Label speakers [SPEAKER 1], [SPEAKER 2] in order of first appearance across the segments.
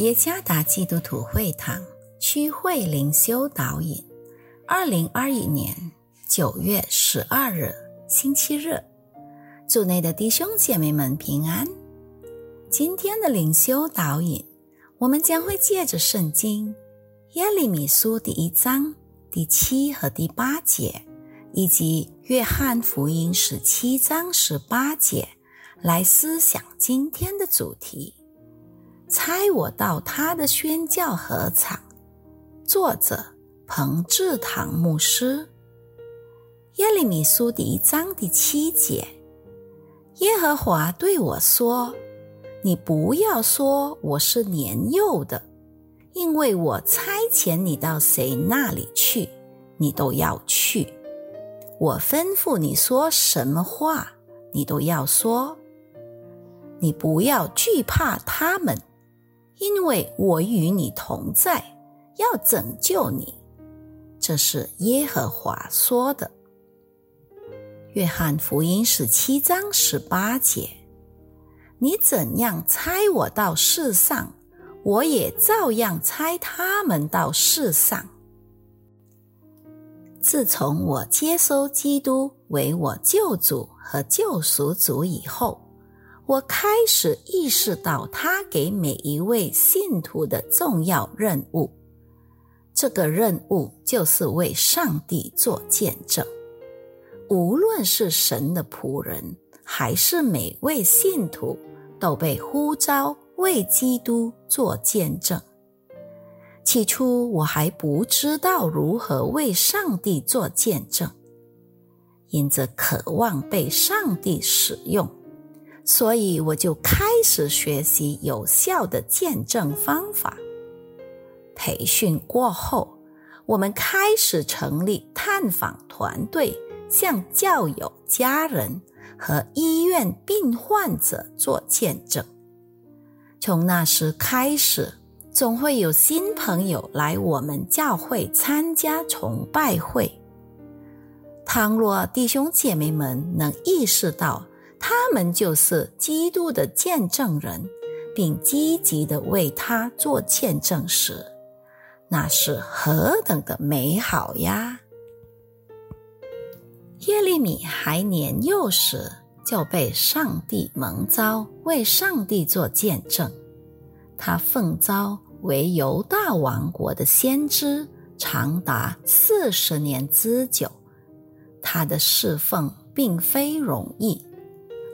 [SPEAKER 1] 耶加达基督徒会堂区会灵修导引，二零二一年九月十二日星期日，主内的弟兄姐妹们平安。今天的灵修导引，我们将会借着圣经耶利米书第一章第七和第八节，以及约翰福音十七章十八节来思想今天的主题。猜我到他的宣教合场。作者彭志堂牧师。耶利米书第一章第七节：耶和华对我说：“你不要说我是年幼的，因为我差遣你到谁那里去，你都要去。我吩咐你说什么话，你都要说。你不要惧怕他们。”因为我与你同在，要拯救你，这是耶和华说的。约翰福音十七章十八节：你怎样猜我到世上，我也照样猜他们到世上。自从我接收基督为我救主和救赎主以后。我开始意识到他给每一位信徒的重要任务，这个任务就是为上帝做见证。无论是神的仆人，还是每位信徒，都被呼召为基督做见证。起初我还不知道如何为上帝做见证，因着渴望被上帝使用。所以我就开始学习有效的见证方法。培训过后，我们开始成立探访团队，向教友、家人和医院病患者做见证。从那时开始，总会有新朋友来我们教会参加崇拜会。倘若弟兄姐妹们能意识到，他们就是基督的见证人，并积极的为他做见证时，那是何等的美好呀！耶利米还年幼时就被上帝蒙召为上帝做见证，他奉召为犹大王国的先知，长达四十年之久。他的侍奉并非容易。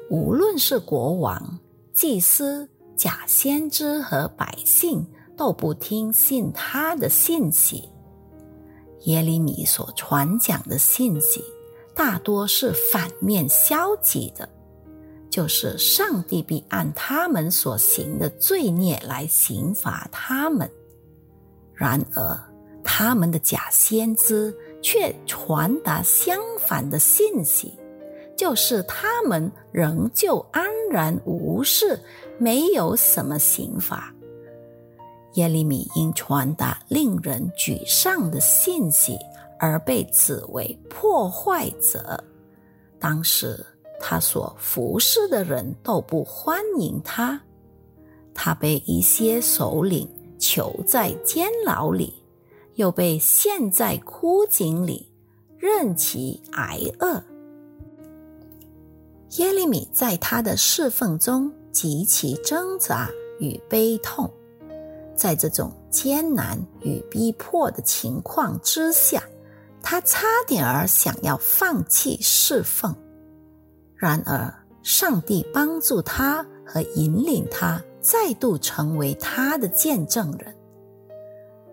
[SPEAKER 1] 无论是国王、祭司、假先知和百姓，都不听信他的信息。耶利米所传讲的信息，大多是反面消极的，就是上帝必按他们所行的罪孽来刑罚他们。然而，他们的假先知却传达相反的信息。就是他们仍旧安然无事，没有什么刑罚。耶利米因传达令人沮丧的信息而被指为破坏者。当时他所服侍的人都不欢迎他，他被一些首领囚在监牢里，又被陷在枯井里，任其挨饿。耶利米在他的侍奉中极其挣扎与悲痛，在这种艰难与逼迫的情况之下，他差点儿想要放弃侍奉。然而，上帝帮助他和引领他再度成为他的见证人。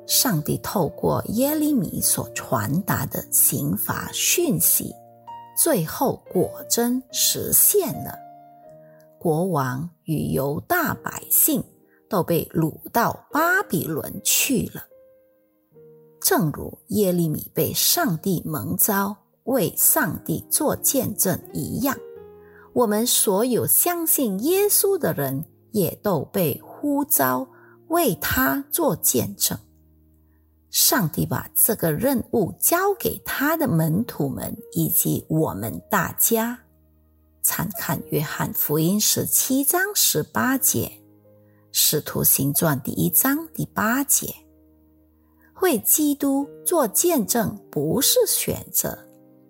[SPEAKER 1] 上帝透过耶利米所传达的刑罚讯息。最后果真实现了，国王与犹大百姓都被掳到巴比伦去了。正如耶利米被上帝蒙召为上帝做见证一样，我们所有相信耶稣的人也都被呼召为他做见证。上帝把这个任务交给他的门徒们以及我们大家。参看约翰福音十七章十八节，使徒行传第一章第八节。为基督做见证不是选择，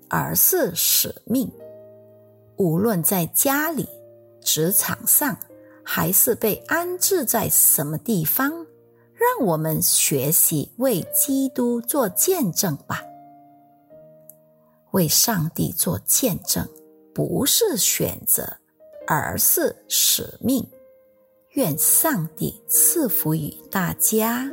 [SPEAKER 1] 而是使命。无论在家里、职场上，还是被安置在什么地方，让我们学习为基督做见证吧。为上帝做见证，不是选择，而是使命。愿上帝赐福于大家。